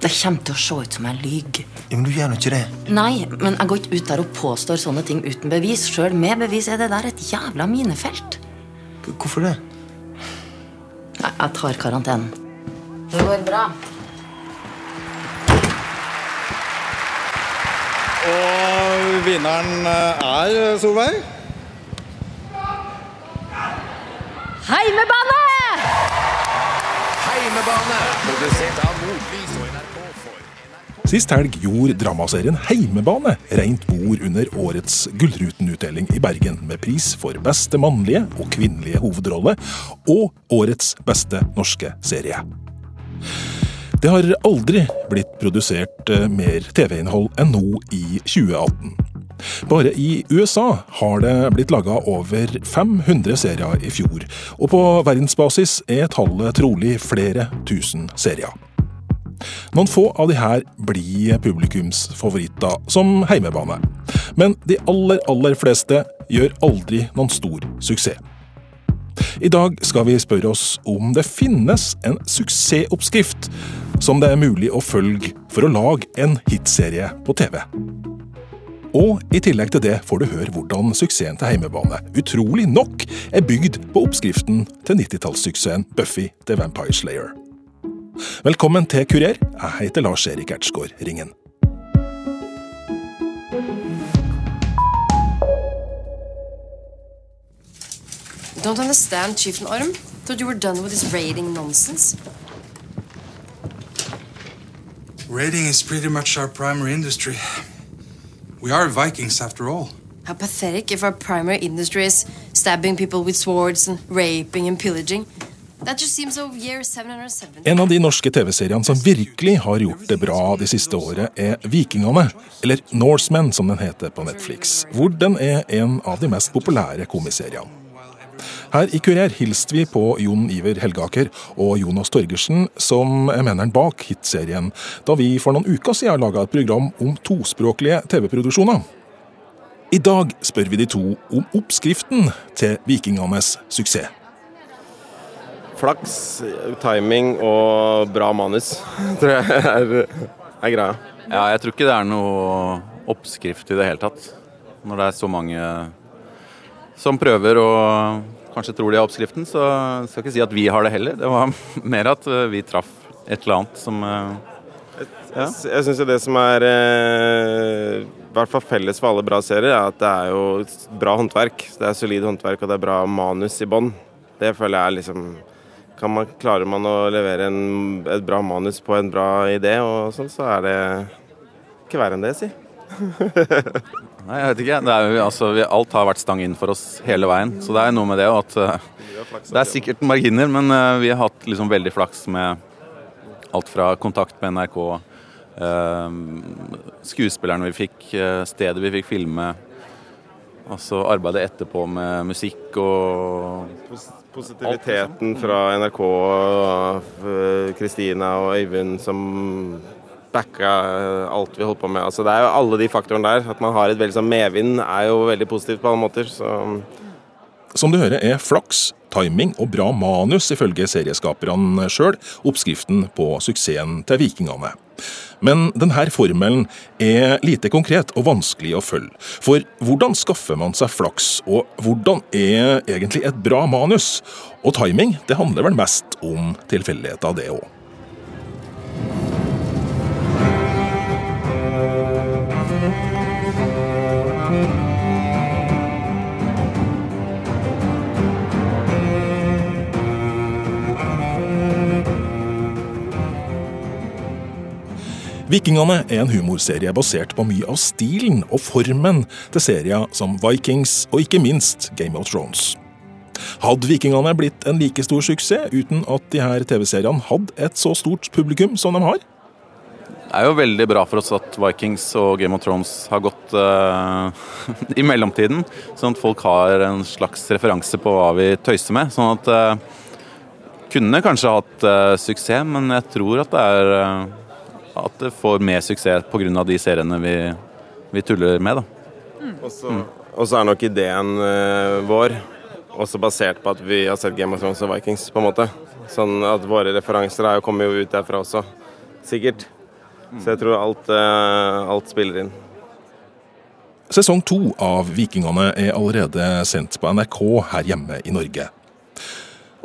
Det kommer til å se ut som jeg lyver. Ja, men du gjør nå ikke det. Nei, men jeg går ikke ut der og påstår sånne ting uten bevis. Sjøl med bevis er det der et jævla minefelt. Hvorfor det? Nei, jeg tar karantenen. Det går bra. Og vinneren er Solveig. Heimebane! Heimebane, produsert av Nordlys Sist helg gjorde dramaserien Heimebane rent bord under årets Gullruten-utdeling i Bergen, med pris for beste mannlige og kvinnelige hovedrolle og årets beste norske serie. Det har aldri blitt produsert eh, mer TV-innhold enn nå i 2018. Bare i USA har det blitt laga over 500 serier i fjor, og på verdensbasis er tallet trolig flere tusen serier. Noen få av de her blir publikumsfavoritter, som heimebane. Men de aller, aller fleste gjør aldri noen stor suksess. I dag skal vi spørre oss om det finnes en suksessoppskrift som det er mulig å følge for å lage en hitserie på TV. Og i tillegg til det får du høre hvordan suksessen til Heimebane utrolig nok er bygd på oppskriften til 90-tallssuksessen Buffy the Vampire Slayer. Velkommen til Kurer. Jeg heter Lars Erik Ertsgaard Ringen. Don't understand, Chief Orm. Thought you were done with this raiding nonsense. Raiding is pretty much our primary industry. We are Vikings after all. How pathetic if our primary industry is stabbing people with swords and raping and pillaging. En av de norske TV-seriene som virkelig har gjort det bra de siste året, er Vikingene, eller Norsemen som den heter på Netflix, hvor den er en av de mest populære komiseriene. Her i Kurer hilste vi på Jon Iver Helgaker og Jonas Torgersen, som er menneren bak hitserien, da vi for noen uker siden laga et program om tospråklige TV-produksjoner. I dag spør vi de to om oppskriften til Vikingenes suksess. Flaks, timing og bra manus, tror jeg er, er greia. Ja, jeg tror ikke det er noe oppskrift i det hele tatt. Når det er så mange som prøver og kanskje tror de har oppskriften, så skal jeg ikke si at vi har det heller. Det var mer at eh, vi traff et eller annet som ja. Jeg, syns det som er eh, i hvert fall felles for alle bra serier, er at det er jo bra håndverk. Det er solid håndverk, og det er bra manus i bånn. Det føler jeg er liksom man, Klarer man å levere en, et bra manus på en bra idé, og sånn, så er det ikke verre enn det, si. Nei, jeg vet ikke. Er, altså, vi, alt har vært stang inn for oss hele veien. Så det er noe med det at eh, Det er sikkert marginer, men eh, vi har hatt liksom veldig flaks med alt fra kontakt med NRK, eh, skuespillerne vi fikk, stedet vi fikk filme. Altså arbeidet etterpå med musikk og Positiviteten fra NRK og eh, Kristina og Øyvind som backa eh, alt vi holdt på med. Altså, det er jo alle de faktorene der. At man har et veldig sånn medvind er jo veldig positivt på alle måter. Så Som du hører er flaks, timing og bra manus ifølge serieskaperne sjøl oppskriften på suksessen til Vikingene. Men denne formelen er lite konkret og vanskelig å følge. For hvordan skaffer man seg flaks, og hvordan er egentlig et bra manus? Og timing det handler vel mest om tilfeldigheter, det òg. Vikingene er en humorserie basert på mye av stilen og formen til serier som Vikings og ikke minst Game of Thrones. Hadde Vikingene blitt en like stor suksess uten at de her TV-seriene hadde et så stort publikum som de har? Det er jo veldig bra for oss at Vikings og Game of Thrones har gått uh, i mellomtiden, sånn at folk har en slags referanse på hva vi tøyser med. Sånn at uh, kunne kanskje hatt uh, suksess, men jeg tror at det er at det får mer suksess pga. de seriene vi, vi tuller med. da. Og så er nok ideen uh, vår også basert på at vi har sett Game of Thrones og Vikings, på en måte. Sånn at våre referanser er jo, kommer jo ut derfra også, sikkert. Så jeg tror alt, uh, alt spiller inn. Sesong to av Vikingene er allerede sendt på NRK her hjemme i Norge.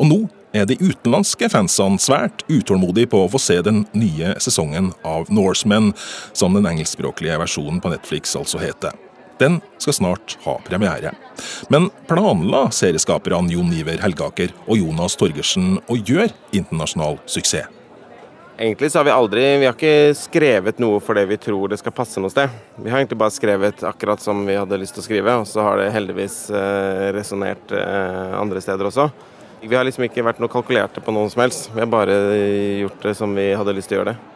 Og nå er de utenlandske fansene svært utålmodige på å få se den nye sesongen av Norsemen, som den engelskspråklige versjonen på Netflix altså heter. Den skal snart ha premiere. Men planla serieskaperne Jon Iver Helgaker og Jonas Torgersen å gjøre internasjonal suksess? Egentlig så har vi aldri Vi har ikke skrevet noe fordi vi tror det skal passe noe sted. Vi har egentlig bare skrevet akkurat som vi hadde lyst til å skrive, og så har det heldigvis eh, resonnert eh, andre steder også. Vi har liksom ikke vært noe kalkulerte på noen som helst. Vi har bare gjort det som vi hadde lyst til å gjøre det.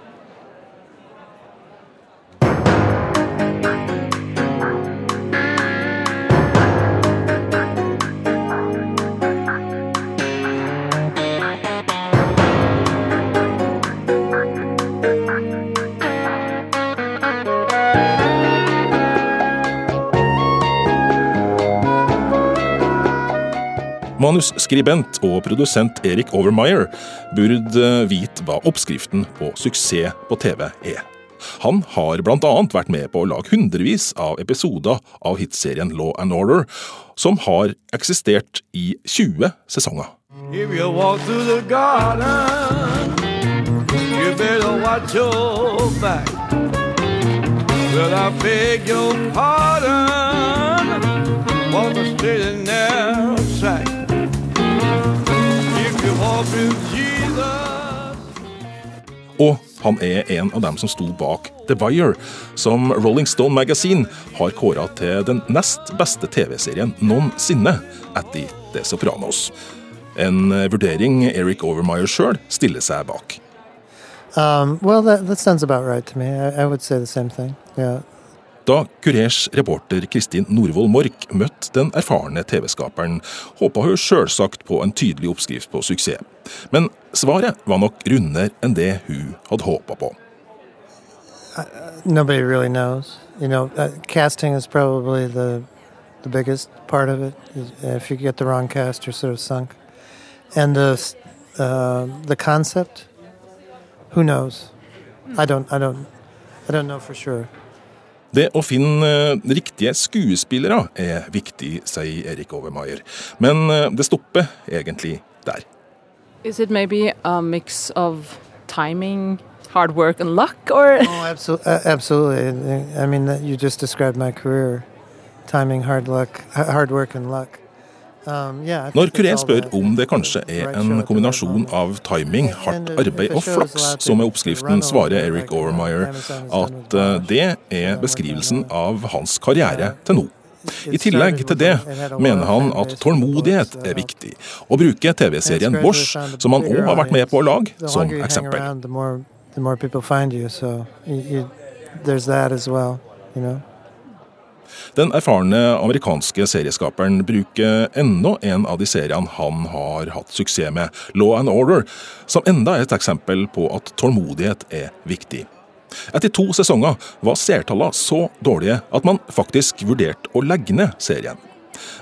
Manusskribent og produsent Erik Overmeyer burde vite hva oppskriften på suksess på TV er. Han har bl.a. vært med på å lage hundrevis av episoder av hitserien Law and Order, som har eksistert i 20 sesonger. If you walk through the garden, you better watch your back. Well, I beg your pardon, Og han er en av dem som sto bak The Wire, som Rolling Stone Magazine har kåra til den nest beste TV-serien noensinne etter The Sopranos. En vurdering Eric Overmyer sjøl stiller seg bak. Um, well, that, that sounds about right to me. I, I would. Da Kurers reporter Kristin Norvoll Mork møtte den erfarne TV-skaperen, håpa hun sjølsagt på en tydelig oppskrift på suksess. Men svaret var nok rundere enn det hun hadde håpa på. Nobody really knows. You know, uh, casting is probably the the biggest part of it. If you get the wrong cast, you're sort of sunk. And the uh, the concept, who knows? I don't. I don't. I don't know for sure. Det å finne eh, riktige skuespillere er viktig, sier Erik Overmaier. Men eh, det stopper egentlig der. Is it maybe a mix of timing, hard work, and luck, or? Oh, absolutely. Uh, absolutely. I mean, you just described my career: timing, hard luck, hard work, and luck. Um, Når Kuré spør om det kanskje er en kombinasjon av timing, hardt arbeid og flaks som er oppskriften, svarer Eric Overmeyer at eh, det er beskrivelsen av hans karriere til nå. I tillegg til det mener han at tålmodighet er viktig, og bruker TV-serien Bosch, som han òg har vært med på å lage, som eksempel. Den erfarne amerikanske serieskaperen bruker enda en av de seriene han har hatt suksess med, Law and Order, som enda er et eksempel på at tålmodighet er viktig. Etter to sesonger var seertallene så dårlige at man faktisk vurderte å legge ned serien.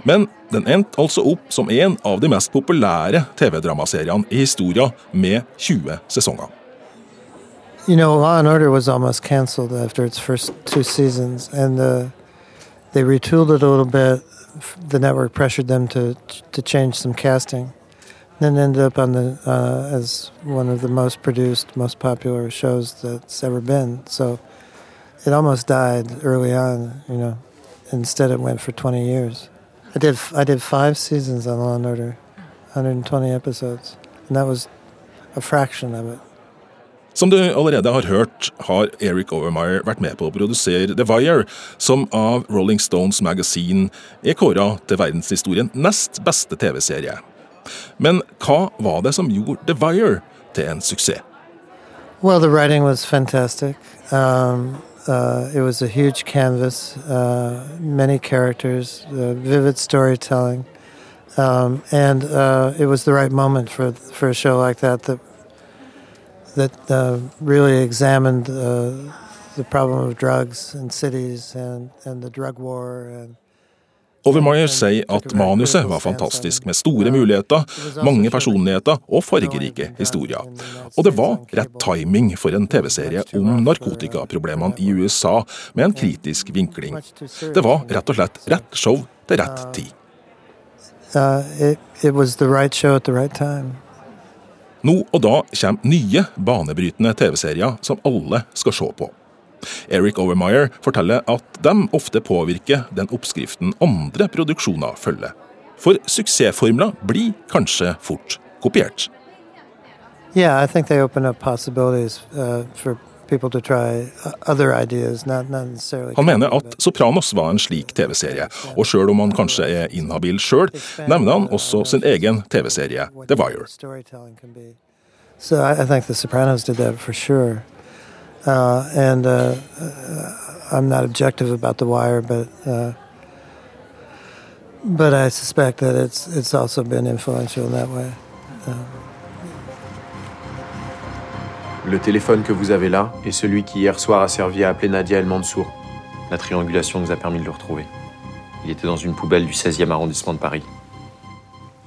Men den endte altså opp som en av de mest populære TV-dramaseriene i historien, med 20 sesonger. You know, Law and Order was almost canceled after its first two seasons, and uh, they retooled it a little bit. The network pressured them to to change some casting, then ended up on the uh, as one of the most produced, most popular shows that's ever been. So it almost died early on. You know, instead it went for twenty years. I did I did five seasons on Law and Order, 120 episodes, and that was a fraction of it. Som du allerede har hørt, har Eric Overmeyer vært med på å produsere The Wire, som av Rolling Stones Magazine er kåra til verdenshistorien nest beste TV-serie. Men hva var det som gjorde The Wire til en suksess? Well, the writing was fantastic. Um, uh, it was a huge canvas, uh, many characters, uh, vivid storytelling, um, and uh, it was the right moment for for a show like that that that uh, really examined uh, the problem of drugs in cities and, and the drug war and Overmeyer sier at manuset var fantastisk, med store muligheter, mange personligheter og fargerike historier. Og det var rett timing for en TV-serie om narkotikaproblemene i USA, med en kritisk vinkling. Det var rett og slett rett show til rett tid. Uh, it, it Nå og da kommer nye, banebrytende TV-serier som alle skal se på. Eric Overmyer forteller at de ofte påvirker den oppskriften andre produksjoner følger. For suksessformler blir kanskje fort kopiert. Yeah, I think they open up possibilities uh, for uh. Han mener at Sopranos var en slik TV-serie, og sjøl om han kanskje er inhabil sjøl, nevner han også sin egen TV-serie, The Wire. So I, I think The Sopranos did that for sure. Uh, and uh, uh, I'm not objective about The Wire, but uh, but I suspect that it's it's also been influential in that way. Uh, Le téléphone que vous avez là est celui qui hier soir a servi à appeler Nadia El Mansour. La triangulation nous a permis de le retrouver. Il était dans une poubelle du 16e arrondissement de Paris.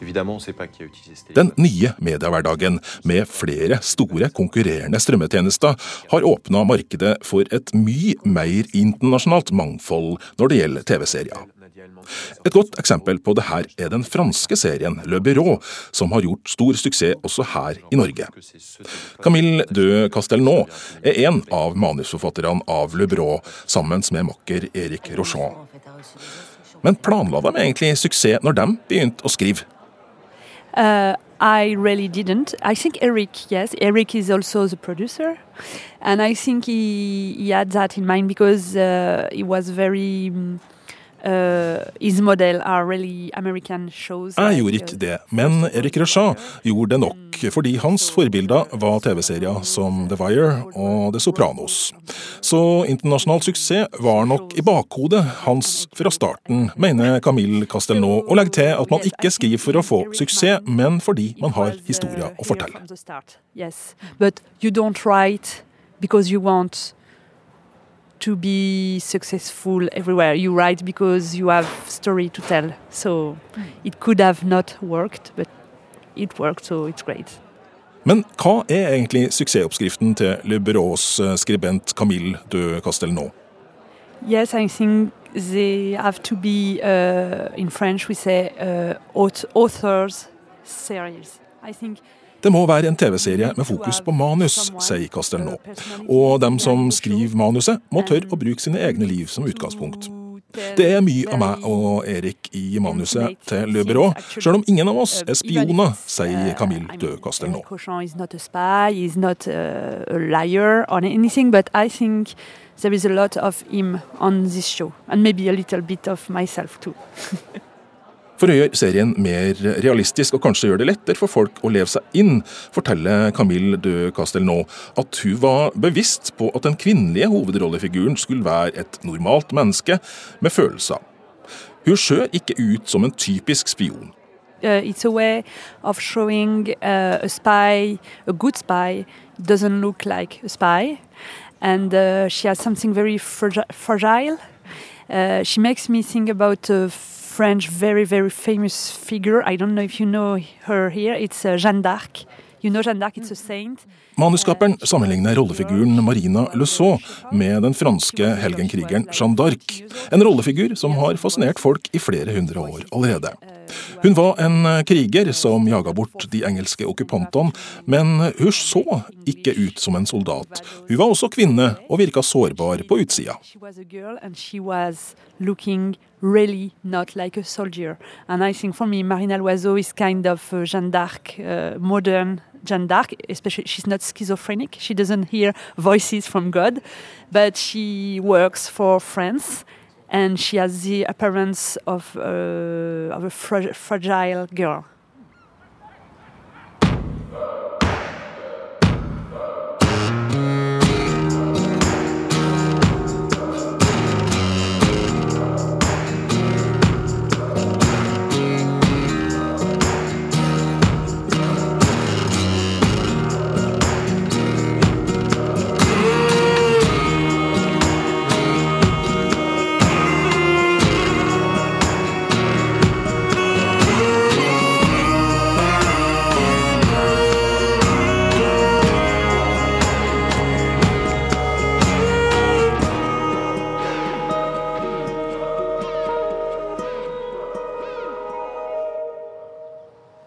Évidemment, on sait pas qui a utilisé ce téléphone. Den nye mediehverdagen, med flere store konkurrerende strømmetjenester, har åpna markedet for et mye mer internasjonalt mangfold når det gjelder TV-serier. Et godt eksempel på det her er den franske serien Le Bureau, som har gjort stor suksess også her i Norge. Camille de Castelnau er en av manusforfatterne av Le Bureau, sammen med makker Erik Rochon. Men planla de egentlig suksess når de begynte å skrive? Uh, I really didn't. I think Eric, yes, Eric is also the producer, and I think he, he had that in mind because uh, he was very. mm, Uh, his model are really American shows. Jeg gjorde ikke det, men Eric Rochat gjorde det nok, fordi hans forbilder var TV-serier som The Wire og The Sopranos. Så internasjonal suksess var nok i bakhodet hans fra starten, mener Camille Castelnau, og legger til at man ikke skriver for å få suksess, men fordi man har historier å fortelle. Yes, but you don't write because you want to be successful everywhere. You write because you have story to tell. So it could have not worked, but it worked, so it's great. Men hva er egentlig suksessoppskriften til Le Bureaus eh, skribent Camille de Castelnau? Yes, I think they have to be uh, in French. We say uh, authors series. I think Det må være en TV-serie med fokus på manus, sier Castelnau. Og dem som skriver manuset, må tørre å bruke sine egne liv som utgangspunkt. Det er mye av meg og Erik i manuset til Le Bureau, sjøl om ingen av oss er spioner, sier Camille de Castelnau. There is a lot of him on this show, and maybe a little bit of myself too. For å gjøre serien mer realistisk og kanskje gjøre det lettere for folk å leve seg inn, forteller Camille de Castelnau at hun var bevisst på at den kvinnelige hovedrollefiguren skulle være et normalt menneske med følelser. Hun ser ikke ut som en typisk spion. uh, it's a way of showing uh, a spy, a good spy, doesn't look like a spy, and uh, she has something very fragi- fragile. Uh, she makes me think about a French, very very famous figure. I don't know if you know her here. It's uh, Jeanne d'Arc. You know Jeanne d'Arc. It's a saint. Manusskaperen sammenligner rollefiguren Marina Lesault med den franske helgenkrigeren Jeanne d'Arc, en rollefigur som har fascinert folk i flere hundre år allerede. Hun var en eh, kriger som jaga bort de engelske okkupantene, men hun så ikke ut som en soldat. Hun var også kvinne og virka sårbar på utsida. Really not like a soldier. And I think for me, Marina Loiseau is kind of uh, Jeanne d'Arc, uh, modern Jeanne d'Arc, especially she's not schizophrenic. She doesn't hear voices from God, but she works for France and she has the appearance of, uh, of a fra- fragile girl.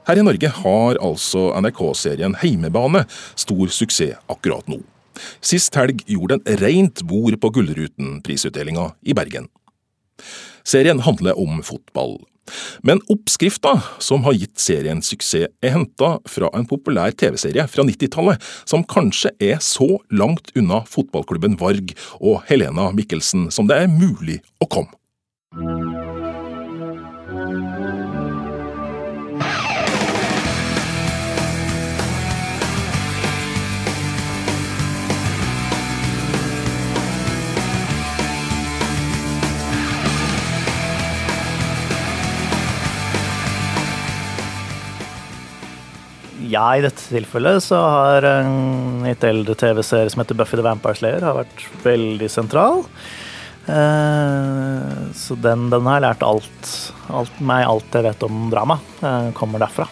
Her i Norge har altså NRK-serien Heimebane stor suksess akkurat nå. Sist helg gjorde den rent bord på Gullruten-prisutdelinga i Bergen. Serien handler om fotball. Men oppskrifta som har gitt serien suksess, er henta fra en populær TV-serie fra 90-tallet, som kanskje er så langt unna fotballklubben Varg og Helena Mikkelsen som det er mulig å komme. Ja, i dette tilfellet så har en litt eldre TV-serie som heter Buffy the Vampire Slayer, har vært veldig sentral. Eh, så den, den har lært alt, alt meg alt jeg vet om drama. Eh, kommer derfra.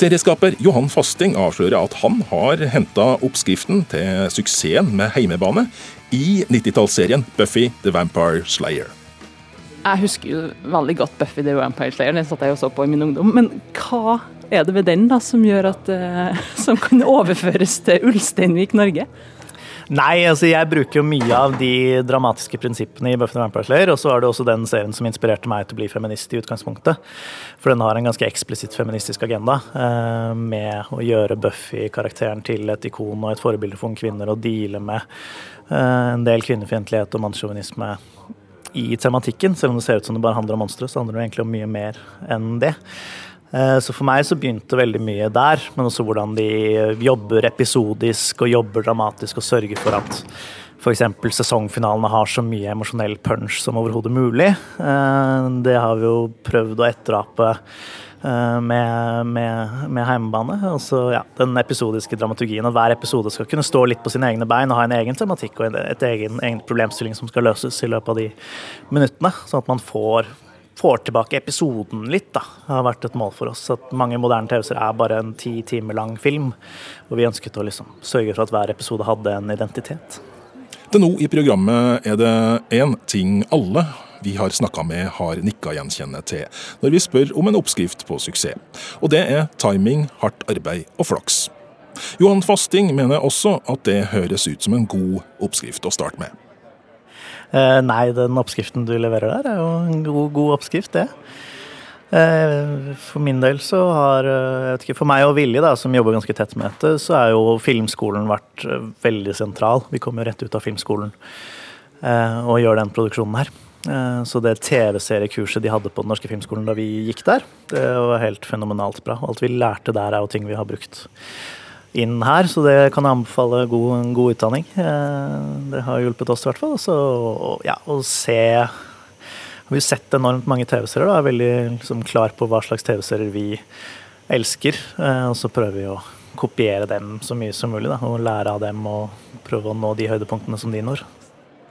Serieskaper Johan Fasting avslører at han har henta oppskriften til suksessen med heimebane i 90-tallsserien Buffy the Vampire Slayer. Jeg husker jo veldig godt Buffy the Vampire Slayer, den satt jeg og så på i min ungdom. Men hva er det ved den da som gjør at uh, som kan overføres til Ulsteinvik Norge? Nei, altså jeg bruker jo mye av de dramatiske prinsippene i Buffen og Vampire og så er det også den serien som inspirerte meg til å bli feminist i utgangspunktet. For den har en ganske eksplisitt feministisk agenda, eh, med å gjøre Buffy-karakteren til et ikon og et forbilde for kvinner, og deale med eh, en del kvinnefiendtlighet og mannssjåvinisme i tematikken. Selv om det ser ut som det bare handler om monstre, så handler det egentlig om mye mer enn det. Eh, så for meg så begynte veldig mye der, men også hvordan de jobber episodisk og jobber dramatisk og sørger for at f.eks. sesongfinalene har så mye emosjonell punch som overhodet mulig. Eh, det har vi jo prøvd å etterape eh, med, med, med heimebane. Altså, ja, den episodiske dramaturgien. At hver episode skal kunne stå litt på sine egne bein og ha en egen tematikk og et egen, egen problemstilling som skal løses i løpet av de minuttene. Sånn at man får får tilbake episoden litt, da, har vært et mål for oss. At mange moderne TV-serier er bare en ti timer lang film. Og vi ønsket å liksom sørge for at hver episode hadde en identitet. Til nå i programmet er det én ting alle vi har snakka med har nikka gjenkjennende til, når vi spør om en oppskrift på suksess. Og det er timing, hardt arbeid og flaks. Johan Fasting mener også at det høres ut som en god oppskrift å starte med. Eh, nei, den oppskriften du leverer der, er jo en god, god oppskrift, det. Eh, for min del så har eh, jeg vet ikke, For meg og Vilje, da, som jobber ganske tett med dette, så er jo filmskolen vært veldig sentral. Vi kommer jo rett ut av filmskolen og gjør den produksjonen her. Så det TV-seriekurset de hadde på Den norske filmskolen da vi gikk der, det var helt fenomenalt bra. Alt vi lærte der er jo ting vi har brukt inn her, så det kan jeg anbefale god, god utdanning. Eh, det har hjulpet oss i hvert fall. Så ja, å se Vi har sett enormt mange TV-serier og er veldig liksom, klar på hva slags TV-serier vi elsker. Eh, og så prøver vi å kopiere dem så mye som mulig, da, og lære av dem og prøve å nå de høydepunktene som de når.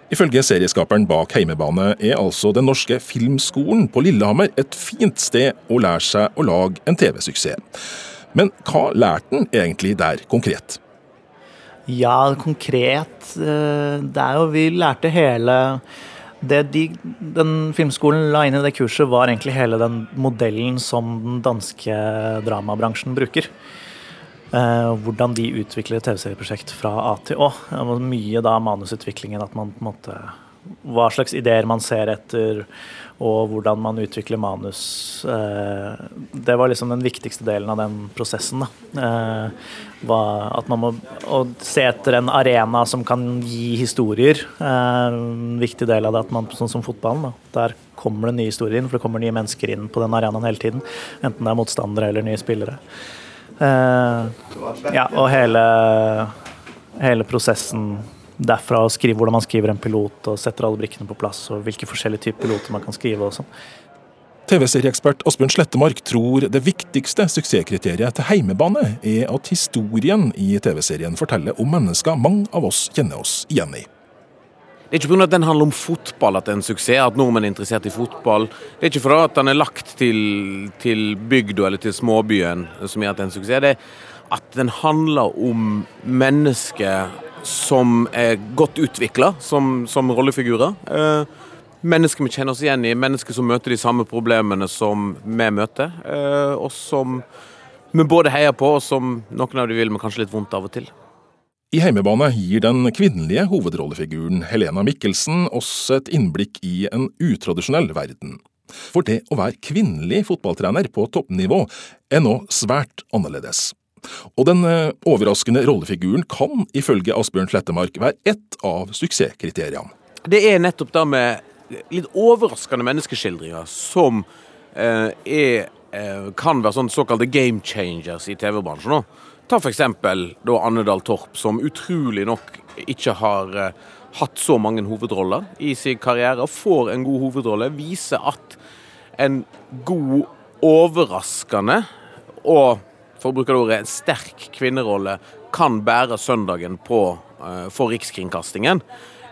Ifølge serieskaperen bak Heimebane er altså Den norske filmskolen på Lillehammer et fint sted å lære seg å lage en TV-suksess. Men hva lærte han egentlig der, konkret? Ja, konkret eh, Det er jo Vi lærte hele det de, Den filmskolen la inn i det kurset, var egentlig hele den modellen som den danske dramabransjen bruker. Eh, hvordan de utvikler TV-serieprosjekt fra A til Å. Det var mye da manusutviklingen at man på en måte Hva slags ideer man ser etter, og hvordan man utvikler manus. Eh, det var liksom den viktigste delen av den prosessen. Da. Eh, at man må se etter en arena som kan gi historier. Eh, en viktig del av det at man, sånn som fotballen, da. der kommer det nye historier inn, for det kommer nye mennesker inn på den arenaen hele tiden. Enten det er motstandere eller nye spillere. Ja, og hele, hele prosessen derfra å skrive hvordan man skriver en pilot og setter alle brikkene på plass, og hvilke forskjellige typer piloter man kan skrive og sånn. TV-serieekspert Asbjørn Slettemark tror det viktigste suksesskriteriet til heimebane er at historien i TV-serien forteller om mennesker mange av oss kjenner oss igjen i. Det er ikke pga. at den handler om fotball at det er en suksess, at nordmenn er interessert i fotball. Det er ikke fordi at den er lagt til, til bygda eller til småbyen som gjør at det er en suksess. Det er at den handler om mennesker som er godt utvikla som, som, rollefigurer. Eh, mennesker vi kjenner oss igjen i, mennesker som møter de samme problemene som vi møter. Eh, og som vi både heier på, og som noen av de vil med kanskje litt vondt av og til. I Heimebane gir den kvinnelige hovedrollefiguren Helena Mikkelsen oss et innblikk i en utradisjonell verden. For det å være kvinnelig fotballtrener på toppnivå er nå svært annerledes. Og den eh, overraskende rollefiguren kan ifølge Asbjørn Slettemark være ett av suksesskriteriene. Det er nettopp det med litt overraskende menneskeskildringer som eh, er, eh, kan være sånn såkalte game changers i TV-bransjen. Ta f.eks. Annedal Torp, som utrolig nok ikke har eh, hatt så mange hovedroller i sin karriere, får en god hovedrolle. Viser at en god, overraskende og for å bruke det ordet, en sterk kvinnerolle kan bære søndagen på, uh, for Rikskringkastingen.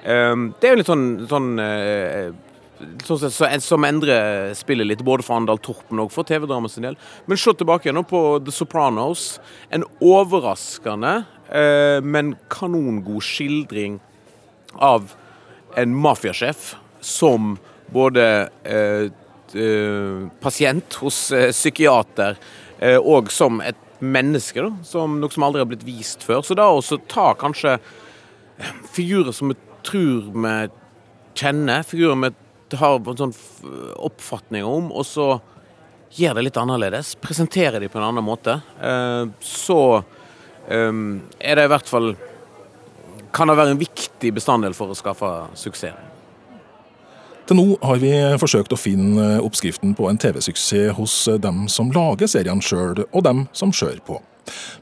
Um, det er jo litt sånn, sånn uh, Sånn så, så, som endrer spillet litt, både for Andal Torpen og for TV-drama sin del. Men se tilbake nå på The Sopranos. En overraskende, uh, men kanongod skildring av en mafiasjef som både pasient hos psykiater og som et menneske, da, som noe som aldri har blitt vist før. Så da også ta kanskje figurer som vi tror vi kjenner, figurer vi har en sånn oppfatning om, og så gjør det litt annerledes. Presenterer de på en annen måte. Så er det i hvert fall Kan det være en viktig bestanddel for å skaffe suksess. Til nå har vi forsøkt å finne oppskriften på en TV-suksess hos dem som lager seriene sjøl, og dem som ser på.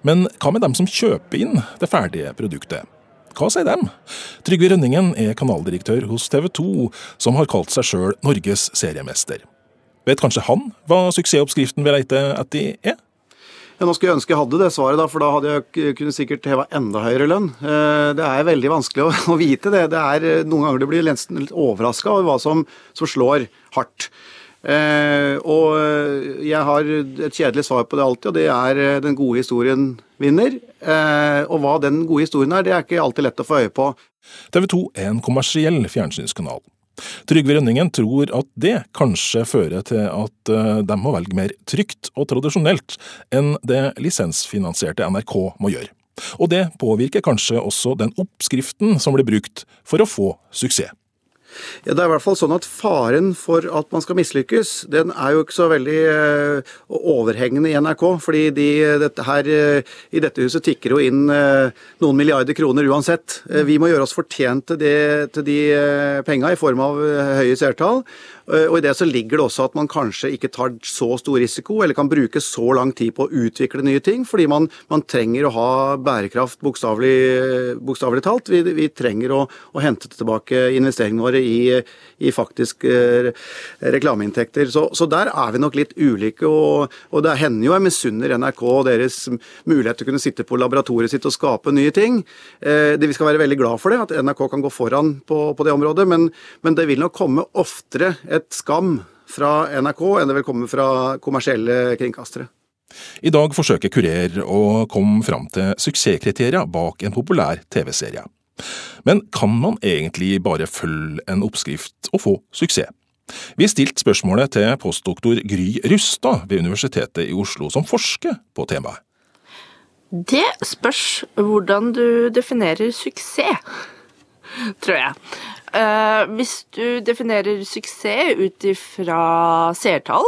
Men hva med dem som kjøper inn det ferdige produktet? Hva sier dem? Trygve Rønningen er kanaldirektør hos TV 2, som har kalt seg sjøl Norges seriemester. Vet kanskje han hva suksessoppskriften vi leter etter er? Nå skulle jeg ønske jeg hadde det svaret, da, for da hadde jeg kunne sikkert heva enda høyere lønn. Eh, det er veldig vanskelig å, vite det. det er, eh, noen ganger du blir nesten litt overraska over hva som, som slår hardt. Eh, og jeg har et kjedelig svar på det alltid, og det er den gode historien vinner. Og hva den gode historien er, det er ikke alltid lett å få øye på. TV 2 er en kommersiell fjernsynskanal. Trygve Rønningen tror at det kanskje fører til at eh, de må velge mer trygt og tradisjonelt enn det lisensfinansierte NRK må gjøre. Og det påvirker kanskje også den oppskriften som blir brukt for å få suksess. Ja, Det er i hvert fall sånn at Faren for at man skal mislykkes, den er jo ikke så veldig uh, overhengende i NRK. fordi de, dette her, uh, I dette huset tikker jo inn noen milliarder kroner uansett. vi må gjøre oss fortjent til de penga i form av høye seertall. Eh, og I det så ligger det også at man kanskje ikke tar så stor risiko, eller kan bruke så lang tid på å utvikle nye ting, fordi man, man trenger å ha bærekraft, bokstavelig talt. Vi, vi trenger å, å, hente tilbake investeringene våre i, i faktisk eh, reklameinntekter. Så, så, der er vi nok litt ulike, og, og det hender jo jeg misunner NRK og deres mulighet til å kunne sitte på laboratoriet sitt og skape nye ting. Eh, vi skal være veldig glad for det, at NRK kan gå foran på, på det området, men, men det vil nok komme oftere et skam fra NRK enn det vil komme fra kommersielle kringkastere. I dag forsøker Kurer å komme fram til suksesskriterier bak en populær TV-serie. Men kan man egentlig bare følge en oppskrift og få suksess? Vi stilte spørsmålet til postdoktor Gry Rustad ved Universitetet i Oslo, som forsker på temaet. Det spørs hvordan du definerer suksess, tror jeg. Uh, hvis du definerer suksess ut ifra seertall,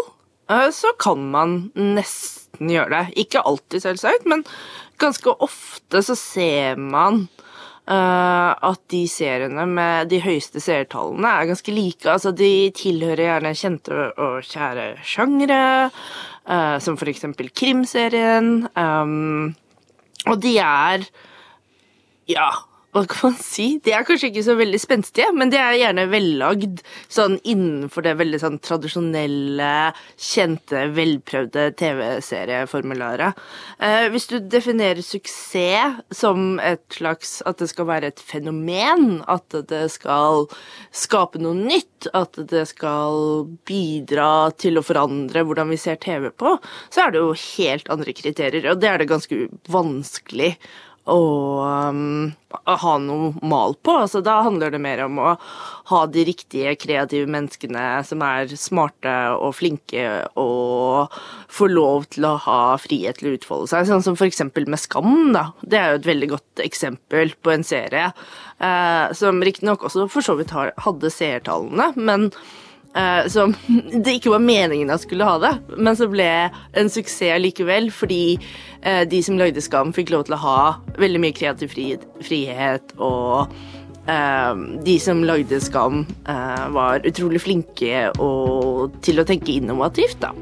uh, så kan man nesten gjøre det. Ikke alltid, selvsagt, men ganske ofte så ser man uh, at de seriene med de høyeste seertallene er ganske like. Altså, de tilhører gjerne kjente og kjære sjangre, som for eksempel krimserien. Um, og de er ja, hva kan man si? De er kanskje ikke så veldig spenstige, men de er gjerne vellagd sånn innenfor det veldig sånn tradisjonelle, kjente, velprøvde TV-serieformularet. Eh, hvis du definerer suksess som et slags At det skal være et fenomen, at det skal skape noe nytt, at det skal bidra til å forandre hvordan vi ser TV på, så er det jo helt andre kriterier, og det er det ganske vanskelig å um, ha noe mal på. Altså, da handler det mer om å ha de riktige kreative menneskene som er smarte og flinke og få lov til å ha frihet til å utfolde seg. Sånn som eksempel med Skam, da. Det er jo et veldig godt eksempel på en serie eh, som riktignok også for så vidt hadde seertallene, men eh, som det ikke var meningen at skulle ha det, men så ble en suksess likevel, fordi uh, de som lagde Skam, fikk lov til å ha veldig mye kreativ frihet, frihet, og uh, de som lagde Skam, var utrolig flinke og, til å tenke innovativt, da.